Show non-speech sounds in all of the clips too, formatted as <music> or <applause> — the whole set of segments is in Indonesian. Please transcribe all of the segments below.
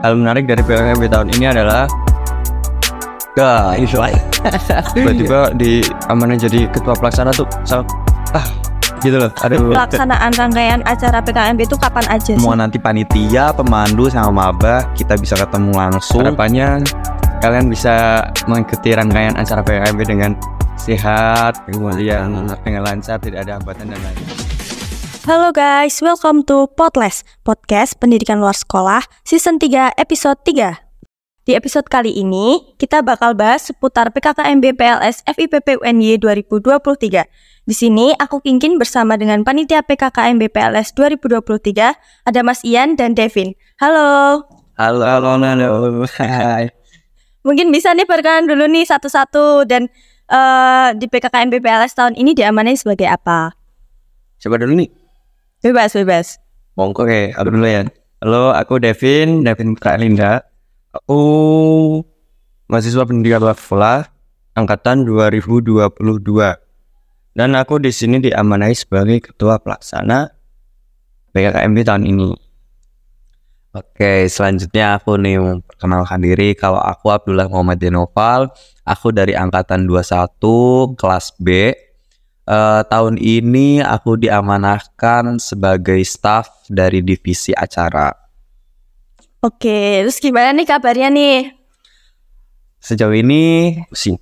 Hal menarik dari PKKMB tahun ini adalah guys, <laughs> tiba-tiba di amanah jadi ketua pelaksana tuh so, ah gitu loh. Ada Pelaksanaan rangkaian acara PKMB itu kapan aja sih? Semua nanti panitia, pemandu sama maba kita bisa ketemu langsung. harapannya kalian bisa mengikuti rangkaian acara PKKMB dengan sehat, kemudian dengan lancar, tidak ada hambatan dan lain. Halo guys, welcome to Podless, podcast pendidikan luar sekolah, season 3, episode 3. Di episode kali ini, kita bakal bahas seputar PKKMB PLS FIPP UNY 2023. Di sini, aku Kingkin bersama dengan panitia PKKMB PLS 2023, ada Mas Ian dan Devin. Halo, Halo, halo, halo. Hai. mungkin bisa nih perkenalan dulu nih satu-satu dan eh, di PKKMB PLS tahun ini diamanai sebagai apa? Coba dulu nih. Bebas, bebas. Monggo Oke, aku dulu ya. Halo, aku Devin, Devin Kak Linda. Aku mahasiswa pendidikan sekolah angkatan 2022. Dan aku di sini diamanai sebagai ketua pelaksana PKKMB tahun ini. Oke, selanjutnya aku nih memperkenalkan diri. Kalau aku Abdullah Muhammad Denoval, aku dari angkatan 21 kelas B. Eh, tahun ini aku diamanahkan sebagai staf dari divisi acara. Oke, terus gimana nih kabarnya nih? Sejauh ini Pusing.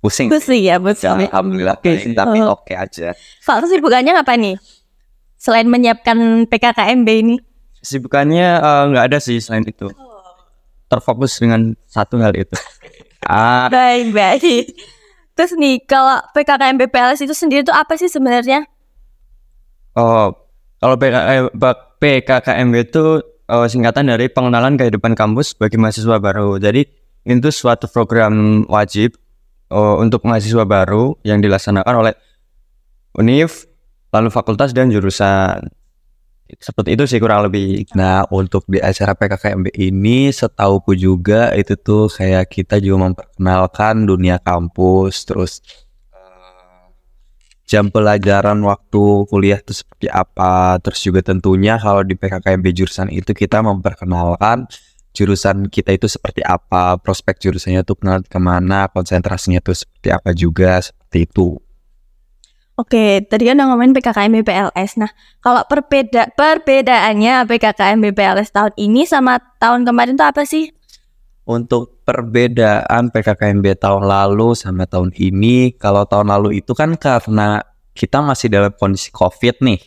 pusing. Pusing ya, pusing. Alhamdulillah Oke baik, sih. tapi Oh. oke aja. Pak kesibukannya apa nih? Selain menyiapkan PKKMB ini. Kesibukannya eh, nggak ada sih selain itu. Terfokus dengan satu hal itu. Ah, Baik, baik. Terus nih, kalau PKKMB PLS itu sendiri itu apa sih sebenarnya? Oh, kalau PKK, PKKMB itu eh, singkatan dari pengenalan kehidupan kampus bagi mahasiswa baru. Jadi itu suatu program wajib eh, untuk mahasiswa baru yang dilaksanakan oleh UNIF, lalu fakultas dan jurusan. Seperti itu sih kurang lebih. Nah, untuk di acara PKKMB ini setauku juga itu tuh kayak kita juga memperkenalkan dunia kampus, terus eh, jam pelajaran waktu kuliah itu seperti apa, terus juga tentunya kalau di PKKMB jurusan itu kita memperkenalkan jurusan kita itu seperti apa, prospek jurusannya tuh kenal ke mana, konsentrasinya tuh seperti apa juga, seperti itu. Oke, tadi kan udah ngomongin PKKMB PLS. Nah, kalau perbeda perbedaannya PKKMB PLS tahun ini sama tahun kemarin tuh apa sih? Untuk perbedaan PKKMB tahun lalu sama tahun ini, kalau tahun lalu itu kan karena kita masih dalam kondisi COVID nih,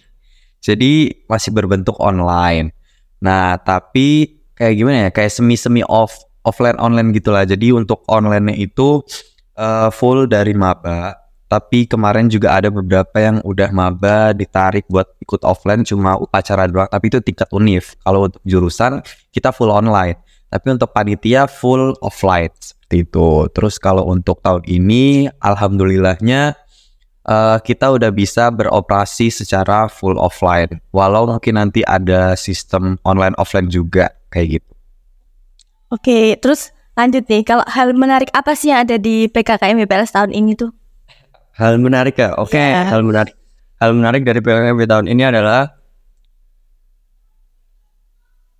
jadi masih berbentuk online. Nah, tapi kayak gimana ya, kayak semi-semi off offline online gitulah. Jadi untuk online itu eh, full dari maba. Tapi kemarin juga ada beberapa yang udah maba ditarik buat ikut offline cuma upacara doang. Tapi itu tingkat univ. Kalau untuk jurusan kita full online. Tapi untuk panitia full offline seperti itu. Terus kalau untuk tahun ini, alhamdulillahnya eh, kita udah bisa beroperasi secara full offline. Walau mungkin nanti ada sistem online offline juga kayak gitu. Oke, terus lanjut nih. Kalau hal menarik apa sih yang ada di PKKMB PLS tahun ini tuh? Hal menarik ya, oke. Iya. Hal menarik, hal menarik dari PKKMB tahun ini adalah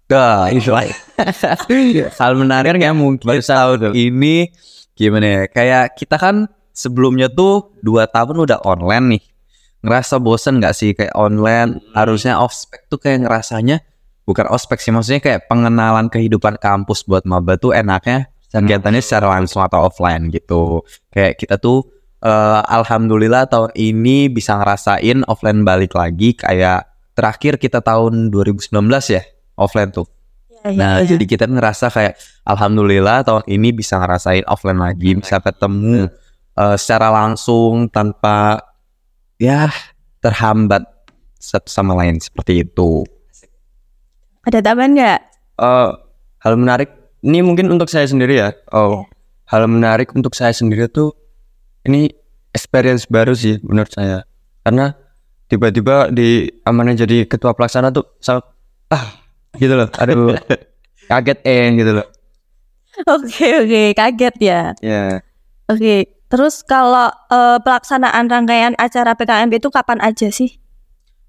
Guys, <laughs> hal menarik ya mungkin tahun ini gimana ya? Kayak kita kan sebelumnya tuh dua tahun udah online nih. Ngerasa bosen nggak sih kayak online? Harusnya ospek tuh kayak ngerasanya bukan ospek sih, maksudnya kayak pengenalan kehidupan kampus buat maba tuh enaknya kegiatannya secara langsung atau offline gitu. Kayak kita tuh eh, alhamdulillah tahun ini bisa ngerasain offline balik lagi kayak terakhir kita tahun 2019 ya offline tuh. Iya, Nah, jadi kita ngerasa kayak alhamdulillah tahun ini bisa ngerasain offline lagi, bisa ketemu eh, secara langsung tanpa ya terhambat satu sama lain seperti itu. ada tambahan nggak? eh, hal menarik. Ini mungkin untuk saya sendiri ya. Oh, hal menarik untuk saya sendiri tuh ini experience baru sih menurut saya. Karena tiba-tiba di amanah jadi ketua pelaksana tuh so, ah gitu loh. Aduh, <laughs> kaget eh gitu loh. Oke, oke, kaget ya. Ya. Oke, terus kalau eh, pelaksanaan rangkaian acara PKMB itu kapan aja sih?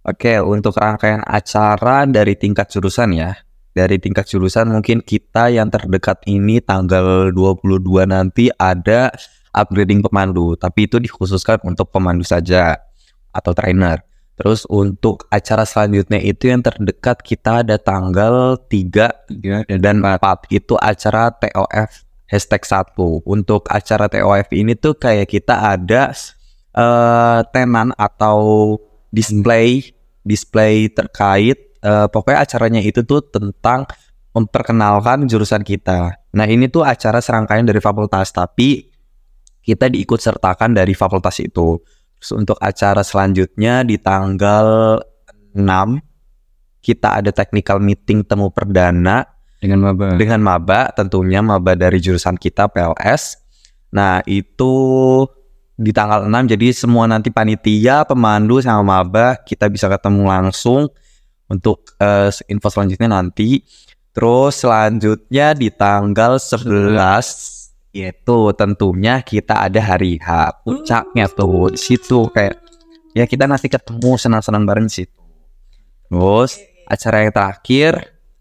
Oke, untuk rangkaian acara dari tingkat jurusan ya. dari tingkat jurusan mungkin kita yang terdekat ini tanggal 22 nanti ada upgrading pemandu, tapi itu dikhususkan untuk pemandu saja atau trainer. Terus untuk acara selanjutnya itu yang terdekat kita ada tanggal 3 dan 4 itu acara TOF hashtag 1. Untuk acara TOF ini tuh kayak kita ada uh, tenan atau display display terkait uh, pokoknya acaranya itu tuh tentang memperkenalkan jurusan kita. Nah ini tuh acara serangkaian dari fakultas tapi kita diikut sertakan dari fakultas itu. Terus untuk acara selanjutnya di tanggal 6 kita ada technical meeting temu perdana dengan maba. Dengan maba tentunya maba dari jurusan kita PLS. Nah, itu di tanggal 6 jadi semua nanti panitia, pemandu sama maba kita bisa ketemu langsung untuk uh, info selanjutnya nanti. Terus selanjutnya di tanggal 11 yaitu tentunya kita ada hari H puncaknya tuh di situ kayak ya kita nanti ketemu senang-senang bareng di situ. Terus acara yang terakhir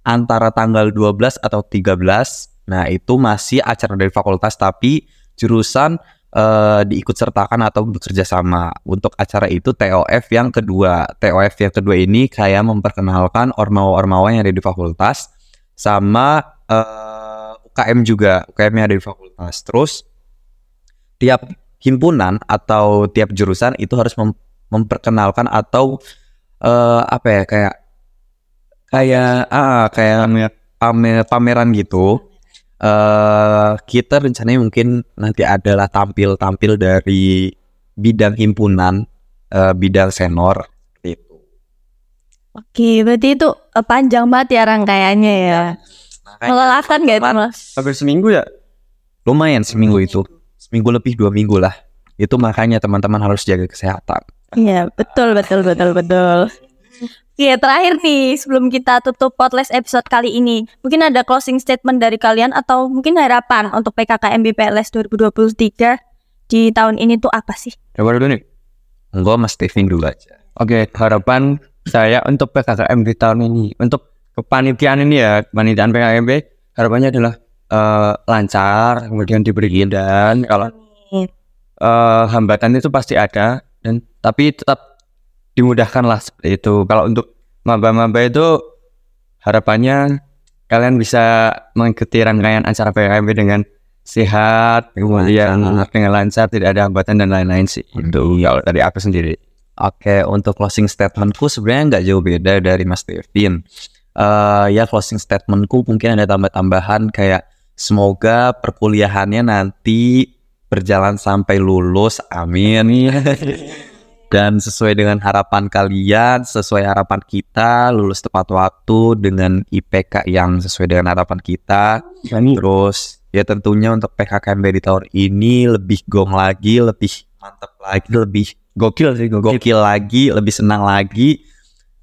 antara tanggal 12 atau 13 nah itu masih acara dari fakultas tapi jurusan uh, diikut sertakan atau bekerja sama. Untuk acara itu TOF yang kedua. TOF yang kedua ini kayak memperkenalkan ormawa-ormawa yang ada di fakultas sama uh, UKM juga, UKM yang ada di fakultas. Terus tiap himpunan atau tiap jurusan itu harus mem memperkenalkan atau uh, apa ya kayak kayak ah kayak pamer pameran gitu uh, kita rencananya mungkin nanti adalah tampil-tampil dari bidang himpunan, uh, bidang senor itu. Oke, berarti itu panjang banget ya rangkaiannya ya. Melelahkan gak itu mas? Hampir seminggu ya? Lumayan seminggu itu, seminggu lebih dua minggu lah. Itu makanya teman-teman harus jaga kesehatan. Iya betul betul betul betul. Oke, terakhir nih sebelum kita tutup podcast episode kali ini, mungkin ada closing statement dari kalian atau mungkin harapan untuk PKKMB PLS 2023 di tahun ini tuh apa sih? Coba dulu nih. Enggak Mas Stephen dulu aja. Oke, harapan saya untuk PKKMB tahun ini, untuk kepanitiaan ini ya, kepanitiaan PKKMB, harapannya adalah uh, lancar, kemudian diberi dan kalau uh, hambatan itu pasti ada dan tapi tetap dimudahkan lah seperti itu. Kalau untuk maba-maba itu harapannya kalian bisa mengikuti rangkaian acara PKMB dengan sehat, kemudian dengan lancar, tidak ada hambatan dan lain-lain sih. Itu kalau dari aku sendiri. Oke, untuk closing statementku sebenarnya nggak jauh beda dari Mas Devin. Uh, ya closing statementku mungkin ada tambah-tambahan kayak semoga perkuliahannya nanti berjalan sampai lulus, amin. <laughs> dan sesuai dengan harapan kalian, sesuai harapan kita, lulus tepat waktu dengan IPK yang sesuai dengan harapan kita. Amin. Terus ya tentunya untuk PKKMB di tahun ini lebih gong lagi, lebih mantap lagi, lebih gokil sih, gokil, gokil lagi, lebih senang lagi.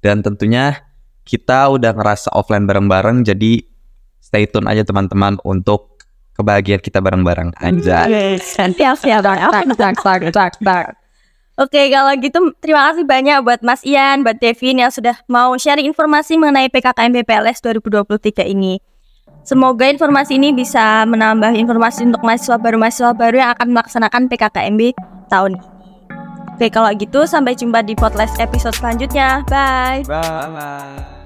Dan tentunya kita udah ngerasa offline bareng-bareng, jadi stay tune aja teman-teman untuk kebahagiaan kita bareng-bareng aja. Siap, siap, siap, Oke, kalau gitu terima kasih banyak buat Mas Ian, buat Devin yang sudah mau sharing informasi mengenai PKKM BPLS 2023 ini. Semoga informasi ini bisa menambah informasi untuk mahasiswa baru-mahasiswa baru yang akan melaksanakan PKKMB tahun ini. Oke, kalau gitu sampai jumpa di podcast episode selanjutnya. Bye. Bye. Bye.